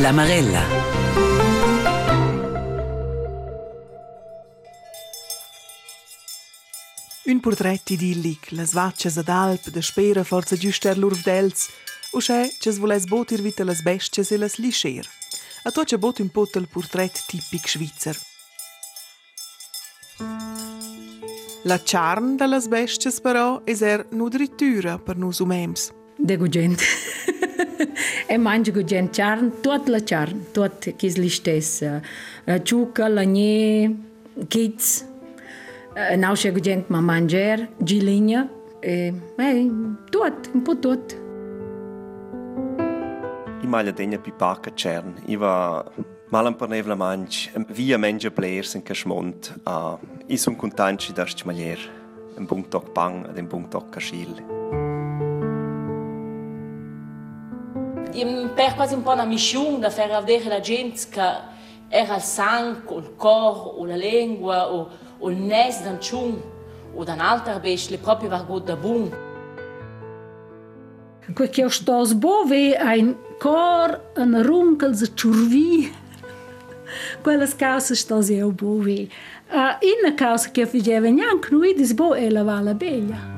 La Marella. Un portret idillic, las vaccias ad alp, de spera forza giuster l'urvdels, o c'è che svoles botir vita las bestias e las liscer. A to c'è bot un pot il portret tipic svizzer. La charn de las bestias però es er nudritura per nus umems. De e mangio cu gen ciarn, tot la ciarn, tot chis listes. Ciucă, lănie, kids, n-au și cu gen mă manger, gilină, e, ei, e, eh, tot, un po tot. Imalia denja pi paka ciarn, iva Malam parnevla manch, via menja players in Cashmont, uh, is un contanci das Malier, un bung toc pang, un bung toc Cashil. Per quasi un po' una missione da far vedere la gente che era il sangue, o il corpo, o la lingua, o, o il nes d'un ciun, o d'un'altra bestia, proprio va da buon. Quel che sto sbove ein cor un runkel ze ciurvi. Quelles cause sto se o bove. Uh, in causa che faceva neanche noi di sbo e la vala bella.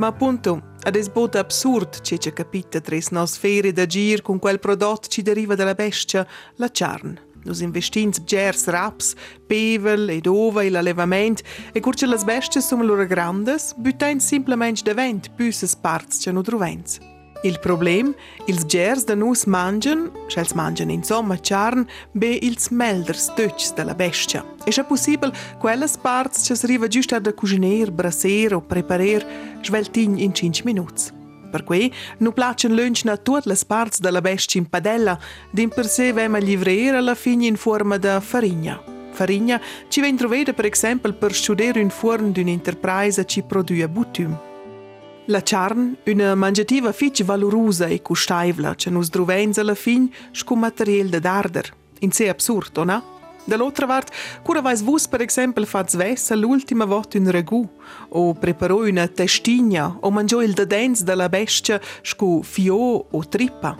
Ma appunto, ad es bot absurd che c'è capita tres nos ferie da gir con quel prodotto ci deriva dalla bestia, la charn. Nus investins gers raps, pevel ed ova e l'allevament e curce las bestias sono loro grandes, butain simplement de vent büsses parts nu truvens. Il problem, ils gers da nus mangian, schels mangian insomma charn, be ils melders töts della bestia. E è possibile quelles parts che s'arriva giusto da cuciner, brasser o preparer, sveltin in 5 minuti. Per cui nu placen lunch na tutte le parti della bestia in padella, din per sé vema livrer alla fine in forma da farigna. Farigna ci ven troveda per esempio per studiare un forn d'un'enterprise ci produce butum. La Charn, una mangiativa fich valorosa e cu staivla, ce nu zdruvenz alla fin și cu material de darder. In se absurd, o na? De l'altra part, cura vais vus, per exempel, faz vessa l'ultima vot un regu, o preparo una testigna, o mangio il dedens la bestia, scu fio o tripa.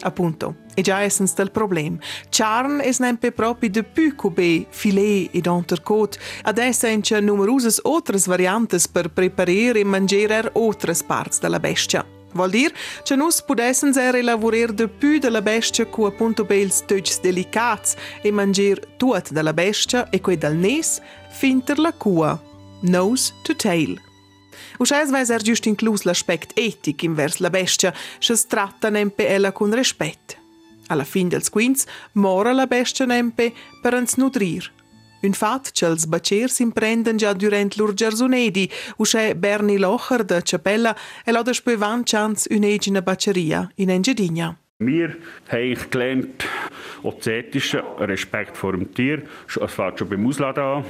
Appunto, I gjaj e së në stëllë problem. Qarën e së nëjmë pe propi dë py ku be file i donë tërkot, ad e sen që numeruzës otërës variantës për preparere i mëngjerer otërës partës dhe la beshtja. Vuol dire që nus pudessens er elaborir de pü de la bestia cu appunto bels tëgjës delikats e mangir tuat de la bestia e quei dal nes finter la cua, nose to tail. Ushes vai ser giust inclus l'aspect etic invers la bestia, se stratta nempe ella con rispetto. Alla fin dels quins mora la bestia nempe per ens nutrir. Un fat che els bacers imprenden già durant lur gersonedi, usce Berni Locher de Capella e la despe van chance un'egina baceria in Engidigna. Wir haben gelernt, ethische Respekt vor dem Tier. Es fängt schon beim Ausladen an.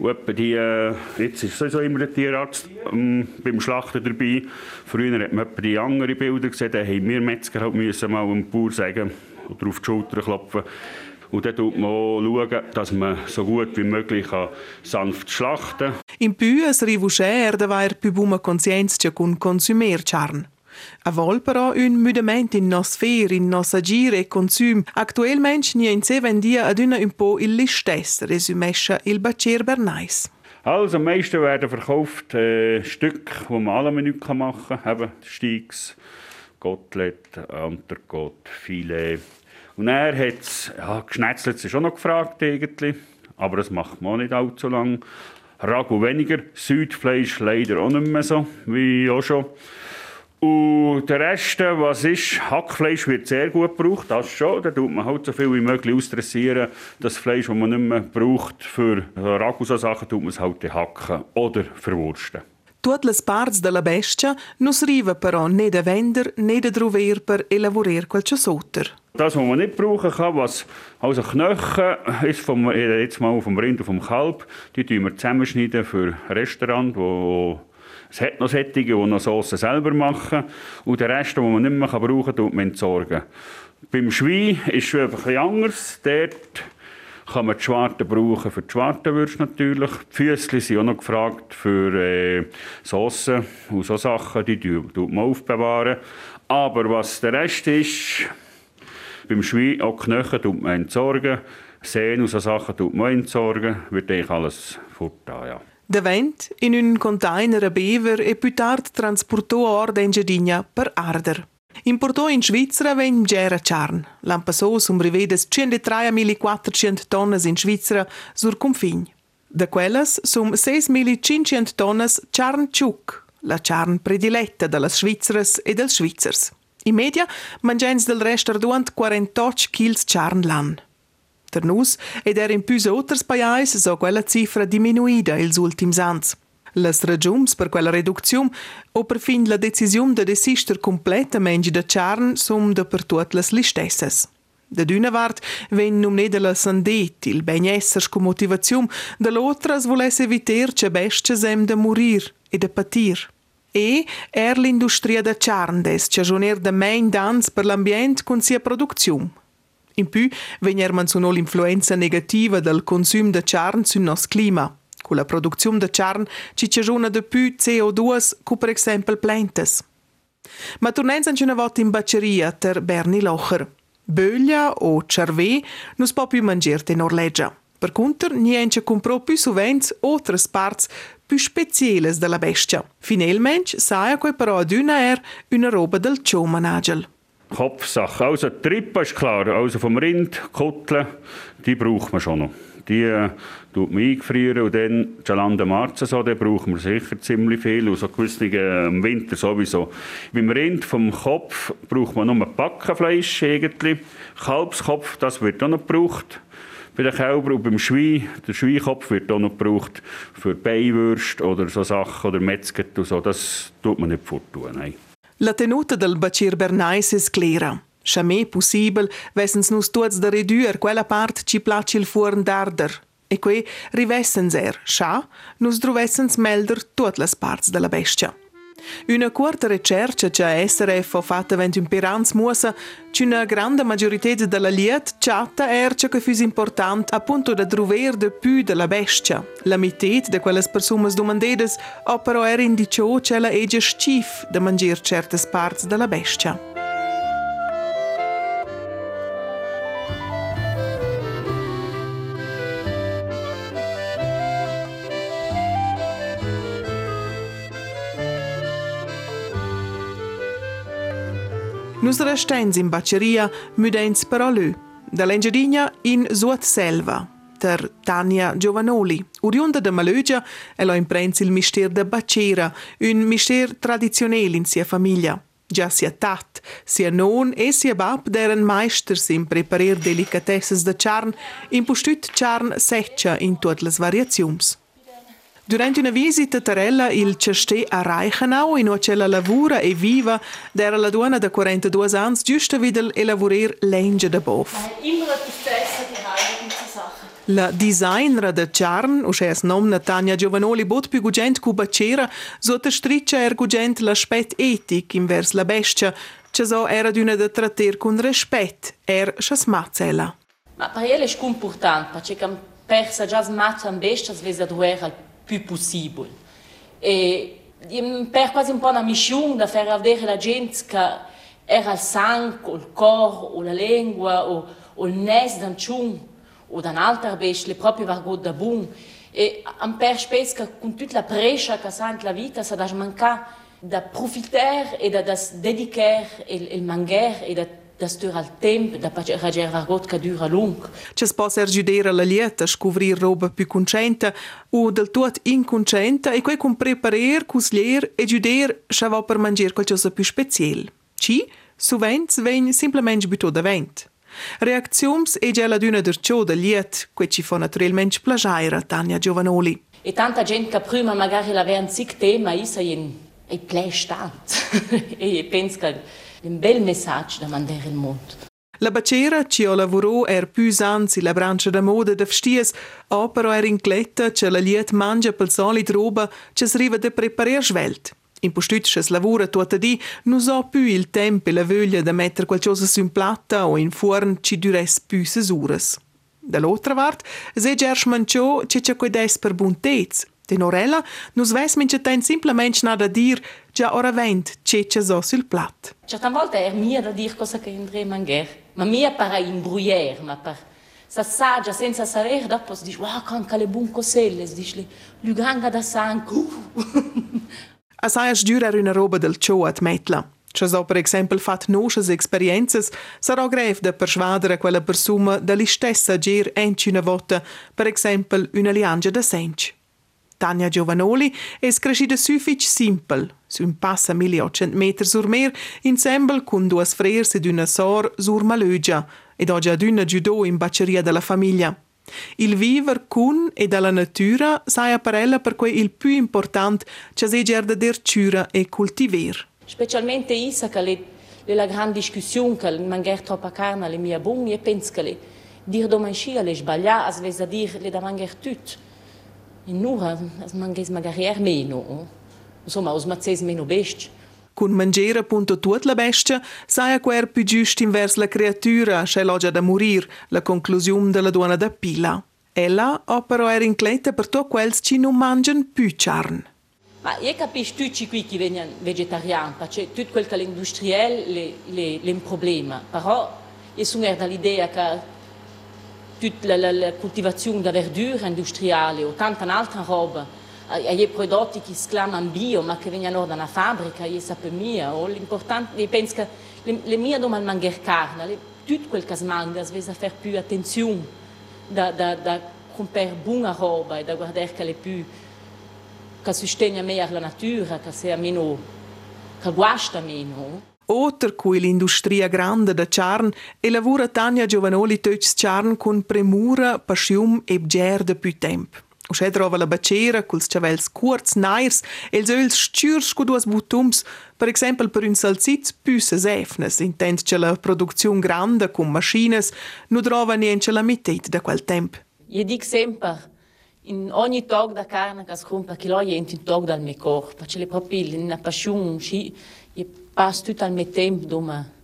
Etwa die, äh, jetzt ist sowieso immer der Tierarzt ähm, beim Schlachten dabei. Früher hat man die anderen Bilder gesehen, da haben wir Metzger halt müssen mal dem Bauer sagen oder auf die Schulter klopfen. Und dann schaut man auch, dass man so gut wie möglich sanft schlachten kann. In più es rivucher da vair più buma conscienzia con consumer charn. A vol però un mudament in nos fer, in nos agir e consum. Actualment ni in se vendia ad una un po' il listess, resumescha il bacer bernais. Also, am meisten werden verkauft äh, Stücke, die man alle Menü machen kann. Eben Steigs, Kotelett, Entrecote, Filet. Und er hat es, ja, geschnetzelt ist auch noch gefragt eigentlich, aber das macht man auch nicht allzu lang. Ragu weniger, Südfleisch leider auch nicht mehr so, wie auch schon. Und der Rest, was ist, Hackfleisch wird sehr gut gebraucht, das schon. Da tut man halt so viel wie möglich ausdressieren. Das Fleisch, das man nicht mehr braucht für Ragu, so Sachen, tut man es halt hacken oder verwursten. Tutte le parts della bestia non arriva però né da vender né da trover per elaborar qualche sotter. Das, was man nicht brauchen kann, was also Knochen ist vom, jetzt mal vom Rind und vom Kalb, die tun wir zusammenschneiden für Restaurant, wo es hat noch solche, die noch Soße selber machen und den Rest, den man nicht mehr brauchen kann, tut man entsorgen. Beim Schwein ist es etwas anders. Dort kann man die Schwarte brauchen für die Schwartenwürste natürlich. Die Füßchen sind auch noch gefragt für äh, Soßen und so Sachen, die tut man aufbewahren. Aber was der Rest ist, beim Schwein auch Knochen tut man entsorgen, Sehnen und so Sachen tut man entsorgen, wird eigentlich alles fortgehen, ja. De vent in un container a bever e più tard transportò a Ord Engiadinha per arder. Importò in Svizzera ven gera charn. L'an passò sum rivedes 103.400 tonnes in Svizzera sur confign. De quellas sum 6.500 tonnes charn ciuc, la charn prediletta delle Svizzeras e dels Svizzers. In media mangens del rest arduant 48 kg charn l'an. Der nus ed er in più oters paiais so quella cifra diminuida ils ultims ans. Las ragiums per quella reduczione o per fin la decisione de desister completamente da charn sum da per tuot las listessas. Da d'una vart ven num ne de la sandet, il benesser sco motivazium, da l'otra volesse eviter che bestia sem da morir e da patir. E er l'industria da charn des ciajoner da main dans per l'ambient con sia produzione. In più, vegner man sono l'influenza negativa del consum de charn sul nos clima. Con la produzione de charn ci ciagiona de più CO2 che per esempio plantes. Ma tornenza una volta in bacceria ter Berni Locher. Böglia o cervé non può più mangiare in Norleggia. Per contro, niente comprò più sovente altre parti più speciali della bestia. Finalmente, sa che però ad una er una roba del Chomanagel. Kopfsache. Also die Trippe ist klar, also vom Rind, Kutteln, die braucht man schon noch. Die äh, tut man eingefrieren und dann Jalande Marze so, den brauchen wir sicher ziemlich viel. Und so gewisse äh, im Winter sowieso. Beim Rind vom Kopf braucht man nur Backenfleisch irgendwie. Kalbskopf, das wird auch noch gebraucht bei den Kälbern und beim Schwein, der Schweinkopf wird auch noch gebraucht für Beiwürste oder so Sachen oder Metzget und so, das tut man nicht forttun, nein. La tenuta del Bacir Bernais es clara. Jamais possibile vessens nus tuots da reduer quella part ci placi il fuorn d'arder. E que rivessens er, scha, nus druvessens melder tuot las parts della bestia. Una corta ricerca che SRF ha fatto vent un peranz muosa, che una grande maggiorità della liet chatta erce che fus important appunto da druver de più della bestia. La mitet de quelles persumas domandedes, o però era indicio che la ege scif da mangiar certes parts della bestia. Nus restens in bacceria müdens però lü. Da Lengedigna in Suot Selva, der Tania Giovanoli. Oriunda de Malögia, ella imprenz il mister de Bacera, un mister tradizionell in sia famiglia. Già sia tat, sia non e sia bab deren meisters in preparer delicatesses de charn, in postüt charn seccia in tutte le variazions. Durante una visita a Tarella il Cestè a Reichenau, in cui la lavora e viva, era la donna da 42 anni, giusto videl e lavorare l'enge da bof. La designer de Charn, usce es nomna Tania Giovanoli, bot più gugent cu bacera, sotto striccia er gugent l'aspet etic invers la bestia, che so era d'una da tratter con rispet, er schas mazzella. Ma per ella è importante, perché persa già smazza in bestia, svesa duera più possibile. E per quasi un po' una missione da far vedere la gente che era il sangue, il corpo, o la lingua, o, o il naso d'un ciun, o un'altra bestia, proprio vargot da bun. E un per spesso che con tutta la pressa che sa la vita, sa da mancare da profitare e da, da dedicare il, il mangiare e da das dura il tempo da rager vargot che dura lung. Si può giudere la lieta, scoprir roba più concenta o del tot inconcenta e quei con preparer, cuslier e giuder schavò per mangiare qualcosa più speciale. Ci, sovent, ven simplement butò da vent. Reacziums e già la d'una der ciò da liet, que ci fa naturalmente plagiare Tania Giovanoli. E tanta gente che prima magari l'aveva un sic tema, isa in e plei stant. e penso che un bel messaggio da mandare al mondo. La bacera ci ho lavoro er anzi la brancia da moda da vsties, o però er incletta che la liet mangia pel solid roba che sriva de preparer svelt. In postütsches lavora tutta di non so più il tempo e la voglia da mettere qualcosa su in platta o in forn ci dures più sesures. Dall'altra parte, se gersh mancio c'è coi des per buntez. De Norella, nus ves mince ten simplement nada dir, già ora vent, che c'è so sul plat. Certe volte è mia da dire cosa che andrei mangiare, ma mia para imbrugliare, ma per s'assaggia senza sapere, dopo si dice, wow, canca le buon coselle, si dice, l'uganga da sangue. Assai sdür er una roba del ciò at metla. C'è so per esempio fat nosces experiences, sarà greve da persuadere quella persona da li stessa gir enci una volta, per esempio una liangia da senci. Tania Giovanoli è cresciuta suffic simpel, su un passo a 1800 metri sur mer, insieme con due frers ed una sor sur Malögia, ed oggi ad una judo in bacceria della famiglia. Il viver con e dalla natura sai apparella per cui il più importante c'è se gerda der cura e coltiver. Specialmente isa che le, le la grande discussione che mangiare troppa carne le mie buone, e penso che le dir domancia le sbagliare, a svesa dir le da mangiare tutto. In nura, as mangies magari er meno. Insomma, os mazzes meno best. Cun mangiare appunto tut la bestia, sai a quer più giusto invers la creatura, c'è l'oggia da morir, la conclusione della donna da pila. Ella o però era incleta per to quels ci non mangian più carne. Ma io capisco tutti qui che vengono vegetariani, perché tutto quel che è industriale è un problema. Però io sono dall'idea che tutta la, la, la coltivazione della verdura industriale o tanta altra roba, i prodotti che si chiamano bio ma che vengono da una fabbrica, io sapevo mia, l'importante, io penso che le, le mie non mangiare carne, le, tutto quel che si mangia, si deve fare più attenzione da, da, da comprare buona roba e da guardare che è più che sostenga meglio la natura, che sia meno, che guasta meno. Oter cui l'industria grande da Charn e lavora Tania Giovanoli töts Charn con premura, passium e bger de più tempo. Usce trova la bacera culs chavels curz, nairs e els öls stürs cu duas butums, per exempel per un salsitz püsses efnes, intent che la produzione grande con maschines nu trova niente la mitet da quel tempo. Io dico sempre, in ogni tog da carne che si compra, che lo è un tog dal mio corpo, le proprio una passione, io passo tutto il mio tempo dove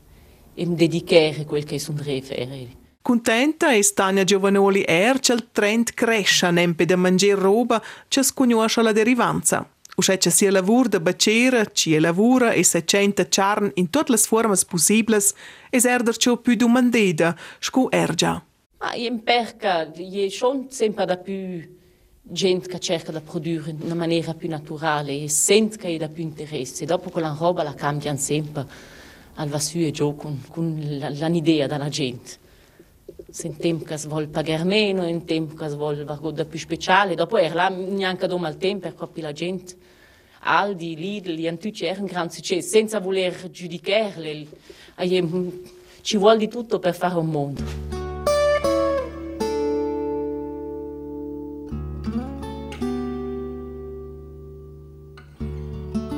e mi dedicare a quel che sono fare. Contenta è Tania Giovanoli er che il trend cresce nempe da mangiare roba che sconosce la derivanza. Usce che sia lavoro da bacera, ci lavora e se centa charn in tutte le forme possibili, e erder ciò più domandeda, scu ergia. Ma io imperca, io sono sempre da più gente che cerca di produrre in una maniera più naturale e sente che ha più interesse. Dopo quella roba la cambiano sempre al vasu e giù con, con l'idea della gente. Se in tempo che si vuole pagare meno, in tempo che si vuole qualcosa più speciale. Dopo era là neanche dopo il tempo per capire la gente. Aldi, Lidl, gli antici erano un gran successo, senza voler giudicarli. Ci vuole di tutto per fare un mondo.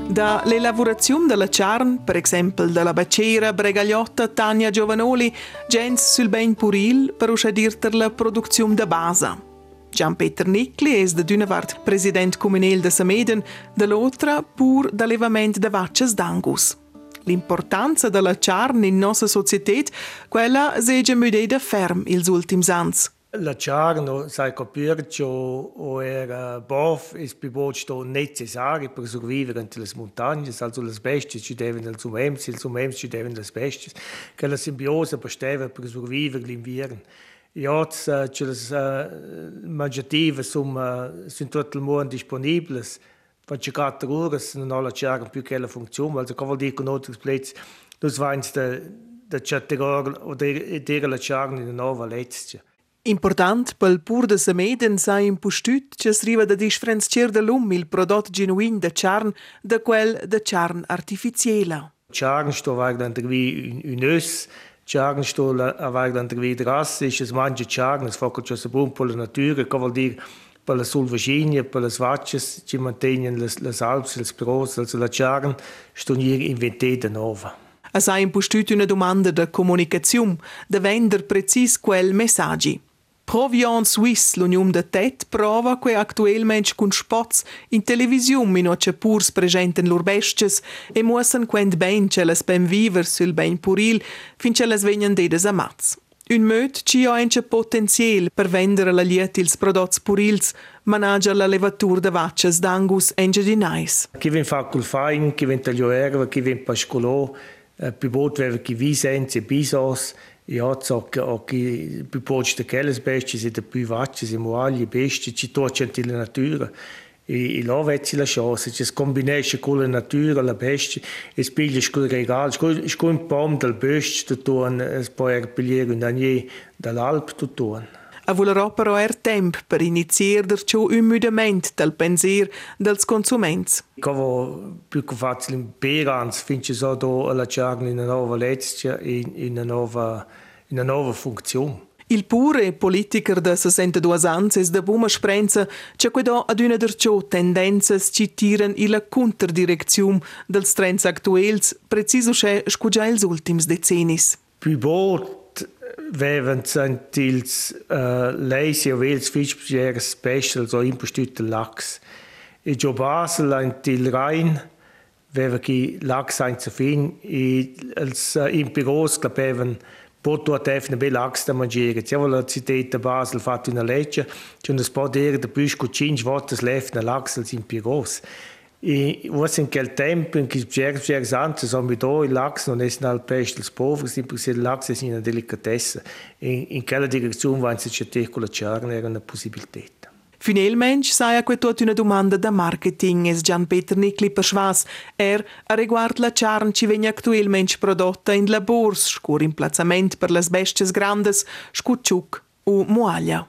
Da le lavorazioni della Charn, per esempio della Bacera, Bregagliotta, Tania Giovanoli, gens sul ben puril per uscidirter la produzione da base. Gian-Peter Nicli è da d'una part president comunale de Sameden, dall'altra pur d'allevamento de vacces d'angus. L'importanza della Charn in nostra società, quella segge müdeda ferm ils ultims ans. L'acciarno, Saico Pircio o era Bof es pivosto necessari per survivere entre las montagnes, also las besties ci deven els umens, els umens ci deven las besties, che la simbiosa besteva per survivere l'inviern. Jetzt äh, ci las eh, äh, mangiative sum äh, sind tot il mondo disponibles, van ci quattro ore non ho l'acciarno più che la funzione, also come dico in altri plezzi, nus vains de, de chatteror o e, de, l'acciarno in una nuova lezia. Important pel pur de semeden sa impustüt che sriva da differenziar de lum il prodotto genuin de charn da quel de charn artificiela. Charn sto vag dan wie un ös, charn sto a vag dan wie drassisch, es manche charn, es foco che se bun per la natura, che vuol dire per la sulvaginia, per le svacces, ci mantengono le, le alps, le pros, also la charn sto nie inventata nova. A sa impustüt una domanda de comunicazione, de vender precis quel messaggi. Provion Suisse, l'Unione de Tet, prova que actualmente con spots in televisione mino che purs presenten besties e muossen quend ben che las ben viver sul ben puril fin che las vegnan dedes amats. Un möt ci ha ence potenzial per vendere la liet ils prodotti purils, managgia la levatura de vaccias d'angus enge di nais. Chi vien fa col fain, chi vien taglio erva, chi vien pascolò, eh, pi bot veva chi visenze, bisos, io che oggi più poggi che le bestie siete più vacci, siamo agli bestie, ci torcenti la natura. E, e là vedi la chance, ci scombinisce con la natura, la bestia, e spiglia con il regalo, con un pom del bestia, tutto un po' erpigliere, un agnè dall'alp, tutto un. A volerò però er temp per iniziare ciò un mudament del pensier dels consuments. Cavo più che facile in Perans, finché so do alla in una nuova legge, in, in una nuova, in una nuova funzione. Il pure politiker de 62 ans es de buma sprenza che quedo ad una derciò tendenzas ci tiran ila contradireczium dels trends actuels, preciso che scugia ils ultims decennis. Più bot Während St. Tils äh, und Wales Fischjäger Special, so ein impostüter Lachs. In Jo Basel ein Teil rein, Rhein, wäre die Lachs ein zu fin, als äh, im Büros, glaube ich, wenn Porto hat eine Lachs da mangieren. Ja, weil die Zität Basel fährt in der Lecce, schon ein paar der Büsch gut schien, war das Lefne Lachs als im Büros. E você naquele tempo em que os Bjergs antes, ou me dói, laxo, não é sinal peste dos povos, porque laxo é uma delicatessa. Em aquela direção, vai se ter com a charla, era uma possibilidade. Finalmente sai a quetot una domanda da marketing es Gian Peter Nicli per Schwas er a riguard la charn ci vegna actualmente prodotta in labors, scur in plazzament per las bestes grandes, scucciuc u moaglia.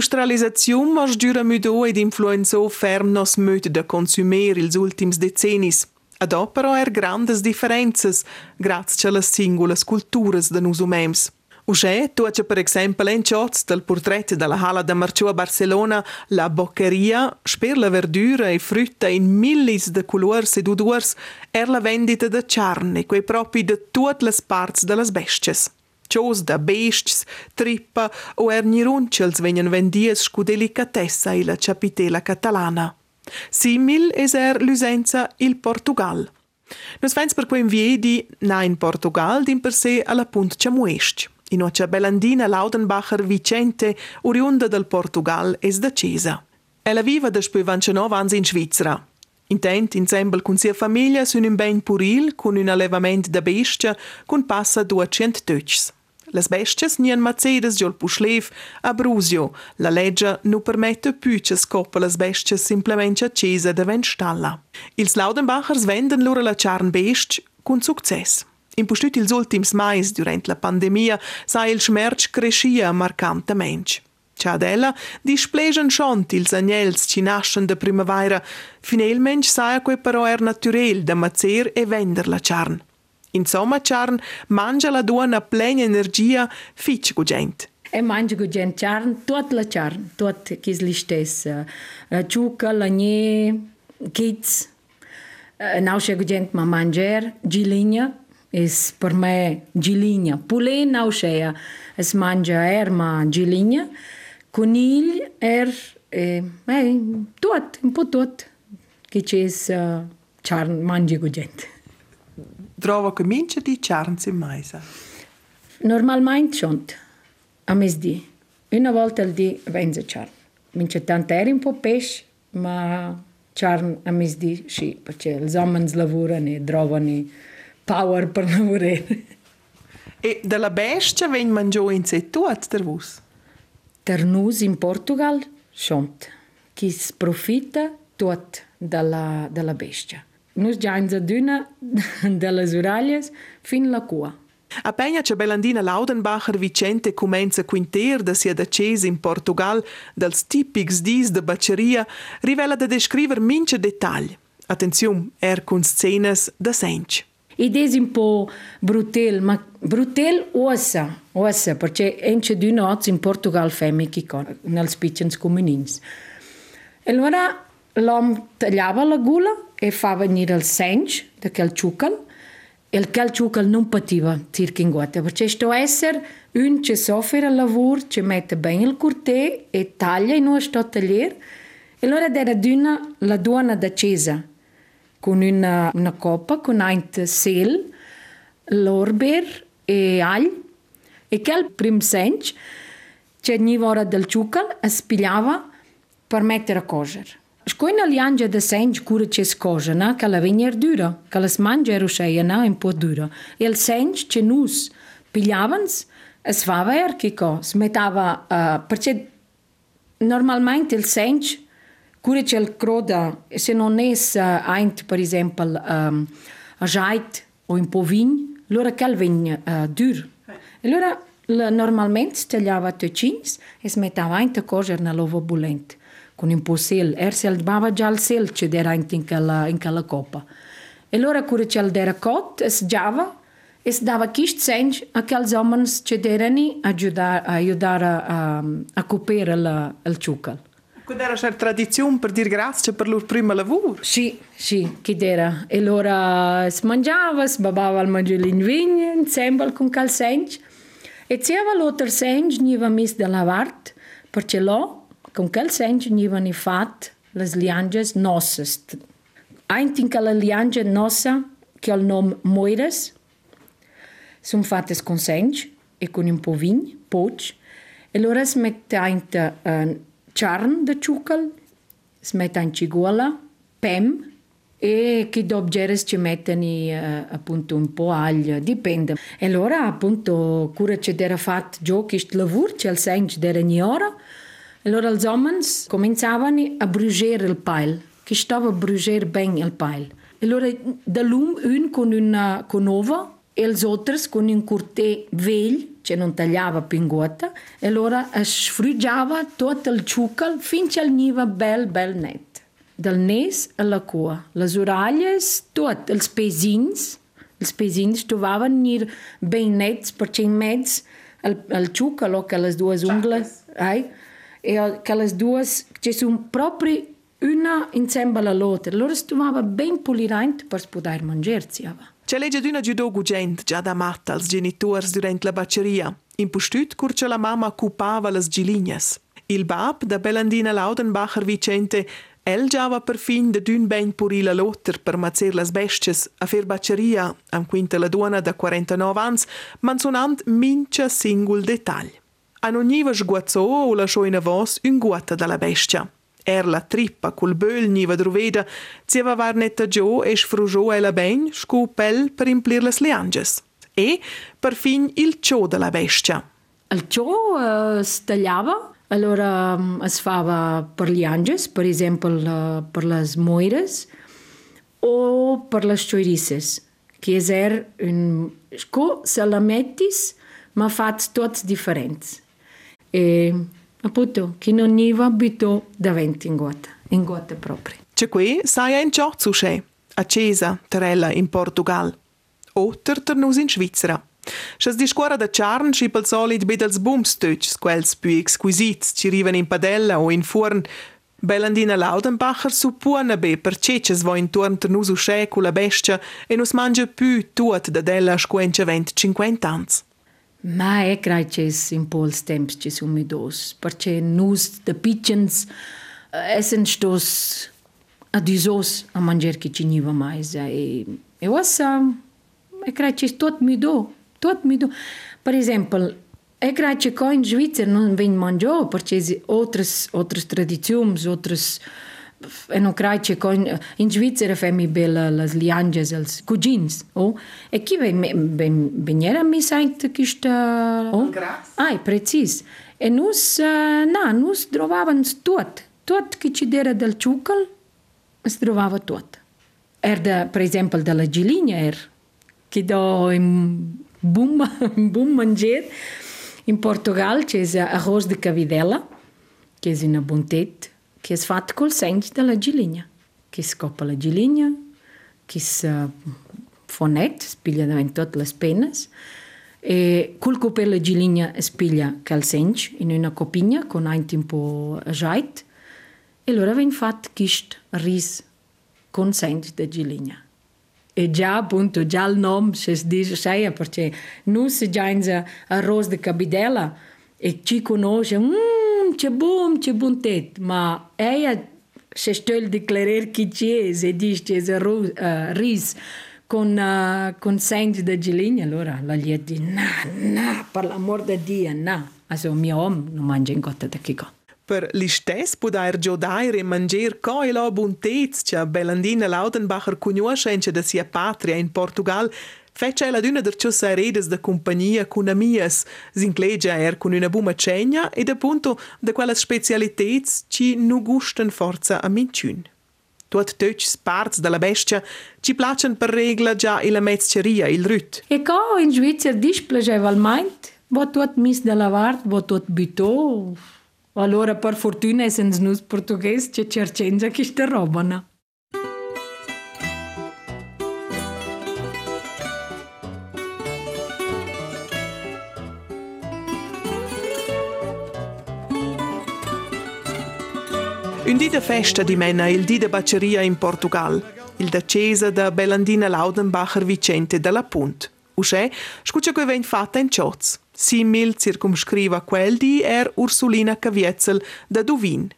L'industrializzazione mas giura müdo ed influenzò ferm nos möd da consumer ils ultims decennis. Ad però er grandes differenzas, grazie alle singole culturas de nus umems. Usce, tu c'è per esempio in shots del portretto della Hala da Marciò a Barcellona, la boccheria, sper la verdura e frutta in millis de colors ed odors, er la vendita de carne, quei propri de tutte le parti delle bestias. Cios da besties, trippa o ernirunchels venien vendies scu delicatessa e la capitela catalana. Simil es er l'usenza il Portugal. Nos fens per quem viedi na in Portugal din per se alla punt ciamuest. In ocia Bellandina Laudenbacher Vicente, oriunda del Portugal, es da Cesa. Ella viva da spui 29 ans in Svizzera. Intent, insieme con sia famiglia, sun un ben puril, con un allevament da bestia, con passa 200 tötschs. Las bestias nien Mercedes giol puschlev a Brusio. La legge nu permette più che scoppa las bestias simplemente accesa da ven stalla. Ils Laudenbachers venden lura la charn best con success. Impostut ils ultims mais durant la pandemia sa il schmerz crescia marcantemente. Ciadella displegen schont ils agnels ci nascen de primavera. Finalmente sa que però er naturel da macer e vender la charn. Insomma, Charn mangia la dona plena energia fitch gugent. E mangia gugent Charn, tot la Charn, tot chis li stes. Ciuca, la nie, kids. Nausce gugent ma manger, giligna, es per me giligna. Pule nauscea, es mangia er ma giligna. Conigl er, eh, eh, tot, un po' tot. Che c'è uh, Charn mangia gugent. Trova che mince di charns in maisa. Normalmente sunt. A mesdì. Una volta al dì venze charn. Mince tant eri un po' pesce, ma charn a mesdì sì, perché els homens lavorano e trovano power per lavorare. E della bestia ven mangiò in sé der vus? Der nus in Portugal sunt. Chi sprofitta tot dalla, dalla bestia. Nus già in zaduna dalle orelles fin la cua. Appena c'è Bellandina Laudenbacher Vicente comenza a quinter da sia decesa in Portugal dels tipics dis de baceria, rivela da descriver mince dettagli. Attenzione, er con scenes da sench. Ed è un po' brutal, ma brutal ossa, ossa, perché ence di notte in Portugal femme che con, nels piccins comunins. E allora l'uomo tagliava la gula e fa venire il sench, da quel ciucal, il calciucal non pativa circa in guata, perché sto essere un che soffre il lavoro, che mette bene il curtè e taglia in uno sto tagliere. E allora era d'una la donna da Cesa, con una, una coppa, con un sel, l'orber e aglio. E quel prim senso, che ogni ora del ciucal, spigliava per mettere a Shkojnë në ljanë gjë dhe senjë kure që skojë, na ka lavi njerë dyra, ka lës manë gjë rusheja, na im po dyra. Jel senjë që nusë piljavëns, e svava er kiko, smetava, uh, përqe normalmente il senjë, kure që el kroda, se non es uh, ajnë, për exempel, um, zhajt o im po vinjë, lora ka lvinjë uh, dyrë. Con un po' sel. Er se albava già il sel che era in quella, in quella coppa. E allora cura c'è era cot, es giava, es dava chist senj a quels homens che erano aiutare, aiutare a, a coprire il, il ciucal. Quindi era una tradizione per dire grazie per il loro primo lavoro? Sì, sì, che era. E allora si mangiava, si babava il mangiare in vigna, insieme con quel senj. E c'era l'altro senj, aveva messo da lavare, perché là con quel senso venivano fatte le liange nossas. Ein in quella liange nossa, ha il nome Moires, sono fatte con senso e con un po' vigno, poch. E allora si mette in uh, charn de ciucal, si mette in cigola, pem, e che dopo ci mettono uh, appunto un po' aglio, dipende. E allora appunto cura c'è era fatto questo lavoro, c'è il senso di ogni ora, Allora els homes començaven a bruger el pal, que estava a bruger ben el pal. Allora, de l'un, un con una conova, e els altres con un corter vell, que non tallava pingota, e allora es frugiava tot el xúcal fins al niva bel, bel net. Del nes a la cua, les orelles, tot, els pesins, els pesins trobaven nir ben nets, perquè imeds el, el xúcal o que les dues ungles... Ai, e aquelas duas que são proprio una insieme all'altra. Loro si trovava ben pulirante per poter mangiarsi. C'è legge d'una giudò gugent già da matta als genitori durante la bacceria. In postut curce la mamma occupava le gilignas. Il bab da Bellandina Laudenbacher Vicente El giava per fin de dün ben purila lotter per mazer las bestias a fer bacceria, am quinta la duona da 49 ans, manzonant mincha singul detagl. A non niva sguazzò o lasciò in avos un guata dalla bestia. Er la trippa col böl niva druveda, zieva var netta gio e sfrugiò la ben scu pel per implir las lianges. E, per fin, il cio della bestia. Il uh, eh, si tagliava, allora um, es fava per lianges, per esempio per les moires o per les choirisses, che er un... Sco se la mettis, ma fat tots differents e appunto chi non gli va abitò davanti in gota, in gota proprio. C'è qui sai in ciò su c'è, a Cesa, Terella in Portugal, o Terternus in Svizzera. Schas di scuola da Charn ci pel solid bedels bumstötsch, quels più exquisits, ci riven in padella o in forn, Bellandina Laudenbacher suppone be per ceces vo intorn ternus usce cu la bestia e nus mangia più tuot da della squencia 20-50 ans. Mas é que em poucos tempos de umidos, porque nós, de pequenos, éssemos todos adiosos a manger que tinha mais. E eu acho é que todo me todo me. Por exemplo, é que cá em Suíça não vem manjou, porque outras, outras tradições, outras... Outros... en Ucraïce, in Svizzera femi bella las lianges, els cugins, oh? E qui ben, ben, ben mi saint questa... Oh? Gras? Ah, precis. E nus, eh, na, nus trobaven tot, tot que ci dera del ciucal, es trovava tot. Er, de, per exemple, de la gilinha, er, qui do in bum, in bum manger, in Portugal, es arroz de cavidela, che es una bontet, que é feito com o sangue de la Que se copa la gilinha, que se uh, fonet, spiglia também todas as penas. e col copè espilha gilinha spiglia sangue em uma copinha com um tempo po' jait, e allora ven fat chist riz com sangue de gilinha. E já appunto, já o nome se diz, porque não se si eh, già arroz de cabidela e ci conosce, mm, ce bom ce bun tet, ma aia șeștel de clărer chicieze, disceze, uh, ris, con, uh, con sangue de gelinha, allora la gli di na, na, per l'amor di Dio, na. Also, mio om non mangia in cotta da chico. Per l'istes podair giodare e mangiar coi lo buntez, che Belandina Laudenbacher cunosce anche da sia patria in Portugal, fece ella d'una der ciussa redes de compagnia con amias, s'inclegia er con una buma cegna ed appunto de quelle specialitets ci nu gustan forza a minciun. Tuot töts parts della bestia ci placen per regla già la mezzeria, il rüt. E co in Svizzera displagevalmeint, bo tuot mis de lavart, bo tuot butò, Allora, per fortuna, essendo noi portoghesi, c'è cercenza che sta roba, dì de festa di mena il dì de bacceria in Portugal, il da Cesa da Bellandina Laudenbacher Vicente della Punt. Uscè, scuccia che ven fatta in Cioz. Simil circumscriva quel di er Ursulina Cavietzel da Duvin.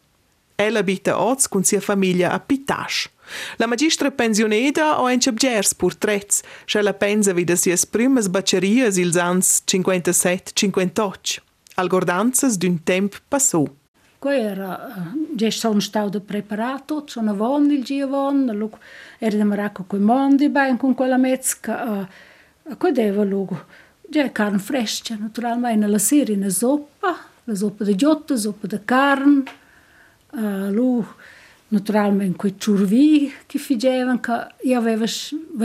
Ella abita oz con sia famiglia a Pitasch. La magistra pensioneda o en Gers pur trez, sche la pensa vida sias primas bacerias ils ans 57-58. Algordanzas d'un temp passò. Ko era deci gie son stau da preparato, son avon il gie lu, lugu era da maracco coi mondi ben con quella mezca, uh, co deva lugu. de carn fresca, naturalmente, la sera in soppa, la soppa de giotta, soppa de carn, uh, lu, naturalmente quei ciurvi che figevan che io avevo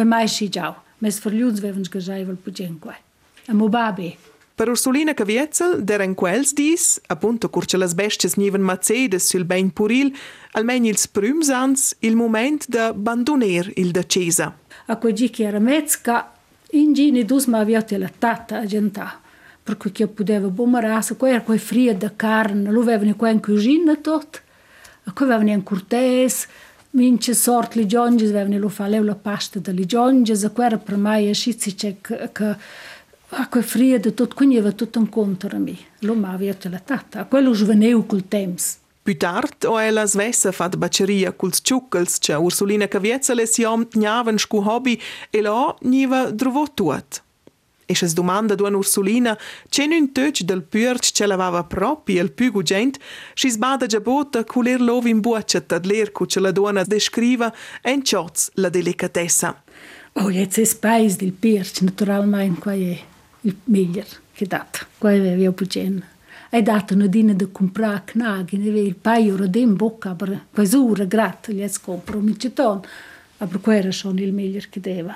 mai scigiato, ma sfergliuti avevano sgagiato il pugien qua. E mo babi. Per Ursulina Cavietzel, deren quels dis, appunto curce las besties niven macedes sul ben puril, almeno ils prümsans, il moment de abandoner il da Cesa. A quei che era mezza, in gini dus ma avviate la tata a gentà, per cui che poteva bomarasa, qua era quei fria da carne, lo avevano qua in cucina tot, e qua avevano in cortes, mince sort li gionges, avevano lo fa la pasta da li gionges, qua era per a scizi che, che a quei fria da tot, quindi aveva tutto un conto a me, lo ma avviate la tata, a quello sveneu col temps. Più tard o ella svessa fat baceria culs ciuccels, che Ursulina Cavietzel es jom gnaven scu hobby e la niva drovo tuat. E se domanda duan Ursulina, c'è un töc del pürc che lavava propi el più gugent, si sbada già bota culer lov in buccia tad ler cu ce la duana descriva en cioz la delicatessa. Oh, jetzt ist Speis del Pirch, naturalmente, qua è miljer che dat, qua aveva pugen. E на una dina da comprare knag, ne aveva il paio rode in bocca, per quasura grat, gli scopro, mi ceton, a per quella sono il miglior che deva.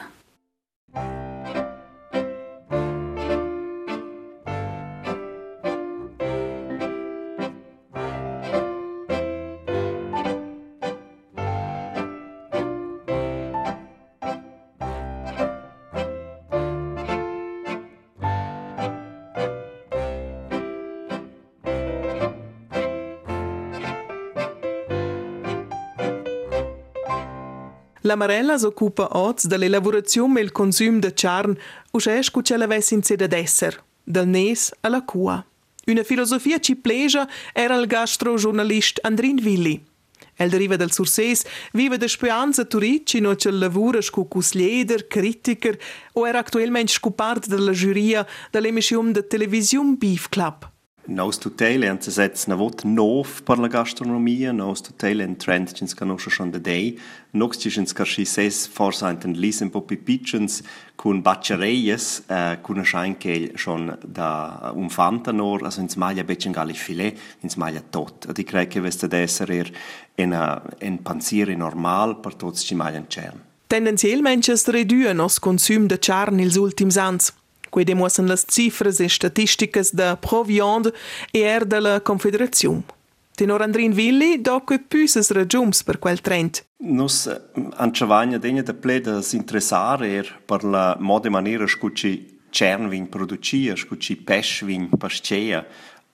Thank you. Marella s'occupa oz dell'elaborazione e il consumo di carne, usces cu ce l'avesse in sede d'esser, dal nes alla cua. Una filosofia ci pleja era il gastrogiornalist Andrin Willi. El deriva dal Surses, vive da speranza turici no ce lavora scu cuslieder, critiker o era attualmente scu parte della giuria dell'emissione de televisione Beef Club. Nose to Tail haben sie jetzt nicht nov per la gastronomia, nose to tail and trend ci sono schon the day. Nox ci sono scisses forse anche un lisen popi pitchens con bacciareies, eh, con scheinkel schon da un fantanor, also ins maglia becen galli filet, ins maglia tot. Und ich crei che veste d'esser in ein panziere normal per tots ci maglian. Tendenziell Manchester redüen os consum de charn ils Sultimsans. Quei demuossen las cifras e statisticas da Proviand e er de la Confederazione. Tenor Andrin Willi do que püses ragiums per quel trend. Nus anciavagna degna de ple da s'interessar er per la mode maniera scucci cernvin producia, scucci peschvin pascea,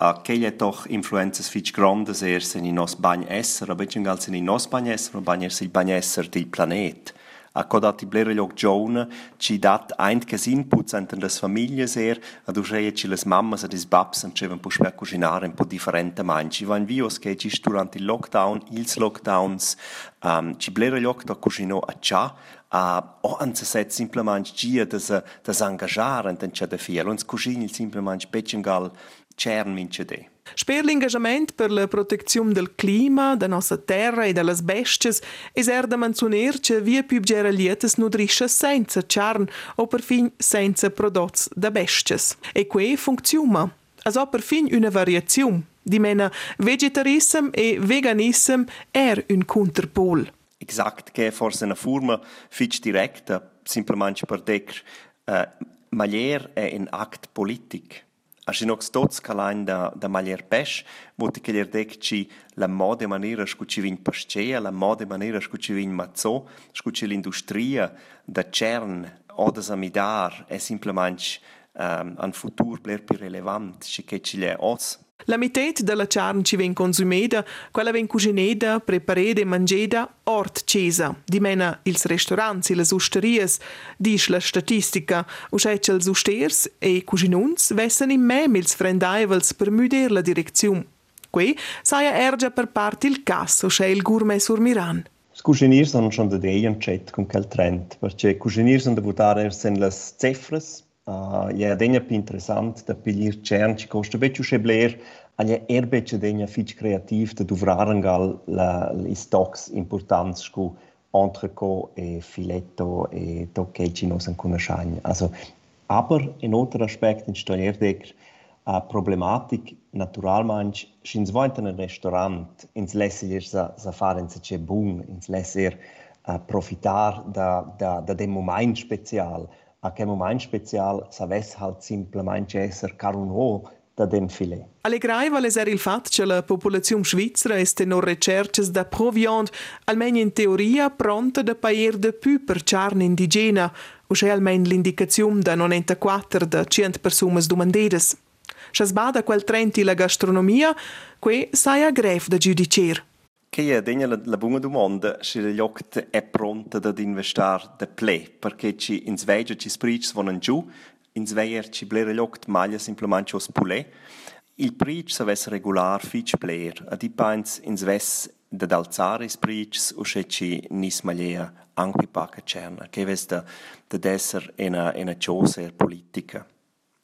a è doch influenzas fich grandes ers in nos bagn esser, aber in gal in nos bagn esser, bagn esser il bagn esser del planet. A codati blera log giovane, ci dat ein che inputs enten las famiglie ser, ad usreie ci las mammas ad is babs an cevan po sper cucinare un po differente manci. Van vios che ci durante il lockdown, ils lockdowns, um, ci blera log da cucino a cia, a o an se set simplement gia das das engagieren den cha de fiel. Uns cucini simplement pecengal cern mince de. Sper l'engagement per la protezione del clima, da nostra terra e delle bestie es er da manzuner che via più geralietes nutrisce senza charn o per fin senza prodotti da besties. E que funziona. Also per fin una variazione. Di mena vegetarism e veganism er un counterpol. Exakt, che forse una forma fitch diretta, simplement per decr, uh, Malier è un act politic. Aș în toți calain da, da malier peș, multe că le ci la mode manieră și cu ce vin pășceia, la mode manieră și cu ce vin mațo, și cu ce l'industria da cern, o da zamidar, e simplement um, ehm, un futur pler pi relevant și că ci le os La mitet della carne ci ven consumida, quella ven cucineda, prepareda e mangeda ort cesa. Di mena ils restaurants e le usterias, dice la statistica, uscece els usters e cucinuns vessen in mem ils frendaivels per muder la direzione. Qui saia ergia per parte il casso, c'è il gourmet sur Miran. Cucinir sono schon da dei un chat con quel trend, perché cucinir sono da votare sen cifras, Uh, je denja pi interessant da pilir cern ci costa beccio schebler aglia erbecce denja fitch creativ da duvraren gal la li stocks importants scu entrecot e filetto e tocche ci nos an. Also aber in otro aspect in steuerdec a problematic naturalmanch schins voint in un restaurant ins lesser sa sa faren se c'è bun ins lesser uh, profitar da da da dem moment special a che moment special savess halt simplement esser carunò da dem filet. Allegrai vale ser il fat che la popolazione svizzera este no recerches da proviand, almeno in teoria pronta da pair de più per charne indigena, o c'è almeno l'indicazione da 94 da 100 persone domandedes. Se sbada quel trenti la gastronomia, que saia gref da giudicer. Che è la, la buona domanda se il lloc è pronto ad investire da ple, perché ci in Svezia ci sprici vanno giù, in Svezia ci blera lloc maglia semplicemente os pulè. Il pric sa ves regular fitch bler, a di pants in Svezia da alzare i sprici o se ci nis maglia anche pacca cerna, che ves da, da essere una, una cosa politica.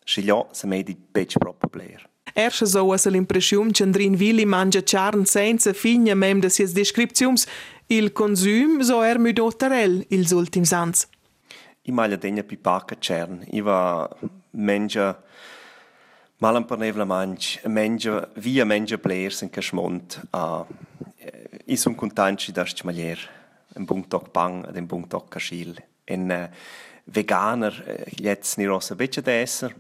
Se gli sa medi pec proprio bler. Erscha so a l'impressiun che Andrin Willi mangia charn senza figna mem de sies descripziums, il consum so er müdo tarel ils ultims ans. I maglia degna pi paca cern. I va mengia malam per nevla mangi, mengia via mengia blers in casmont. Uh, I sun contanci da stmalier. Un bun toc pang ad un bun toc caschil. En uh, veganer, uh, jetzt ni rosa becce d'esser,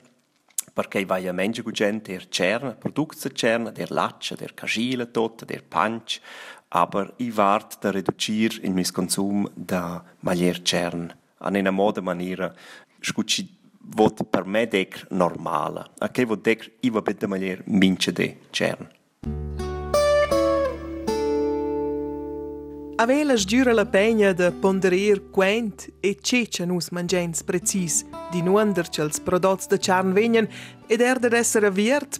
perché vai a menja cu gent der cerna, produzza cerna, der laccia, der cascila tot, der punch, aber i vart da reducir il mis consum da malier cern, an una moda maniera scucci vot per me dec normala, a che vot dec i va bet da mince de cern. Avela sgiura la pegna de ponderir quent e cece nus mangens precis, di nuander ch'els prodots de charn vegnan ed er de essere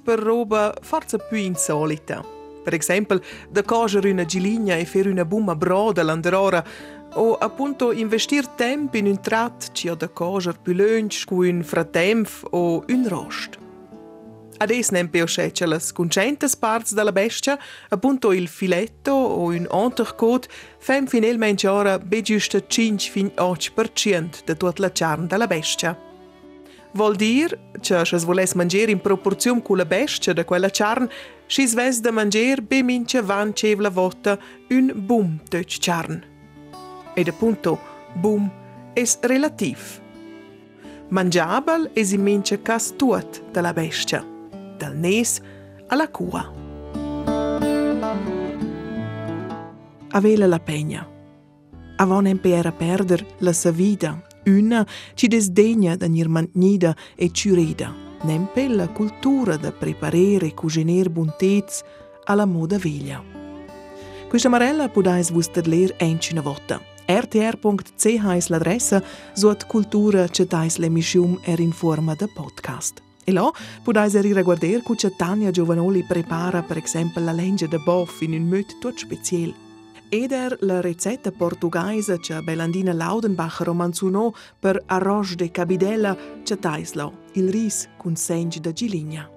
per roba forza più insolita. Per esempio, da coger una giligna e fer una bumma broda l'anderora, o appunto investir tempo in un trat ci da coger più lunch cu un fratemp o un rost. Ades nem peo scece las concentes parts della bestia, appunto il filetto o un entrecote, fem finalmente ora be giusta 5 fin 8% de tutta la carne della bestia. Vol dir, che se voles mangiare in proporzione con la bestia de quella carne, si sves da mangiare be mince van cevla votta un bum töc carne. Ed appunto, bum es relativ. Mangiabel es in mince cas tuot della bestia dal nes alla cua. Avela la pegna. Avon empiera perder la sa vida, una ci desdegna da nir mantnida e ciurida, nempe la cultura da preparare e cuciner buntez alla moda veglia. Questa marella podais vuster ler encina volta. rtr.ch è l'adressa, suot cultura c'è l'emissione er in forma de podcast. E là potete riguardare che Tania Giovanoli prepara per esempio la legge de boff in un modo tutto speciale. Ed er la ricetta portoghese che Bellandina Laudenbacher romanzunò per arroz de cabidella che taislo, il ris con sengi da giligna.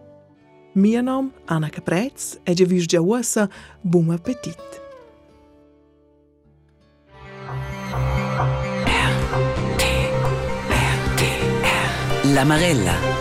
Mio nome Anna Caprez e già ussa buon appetit. La Marella.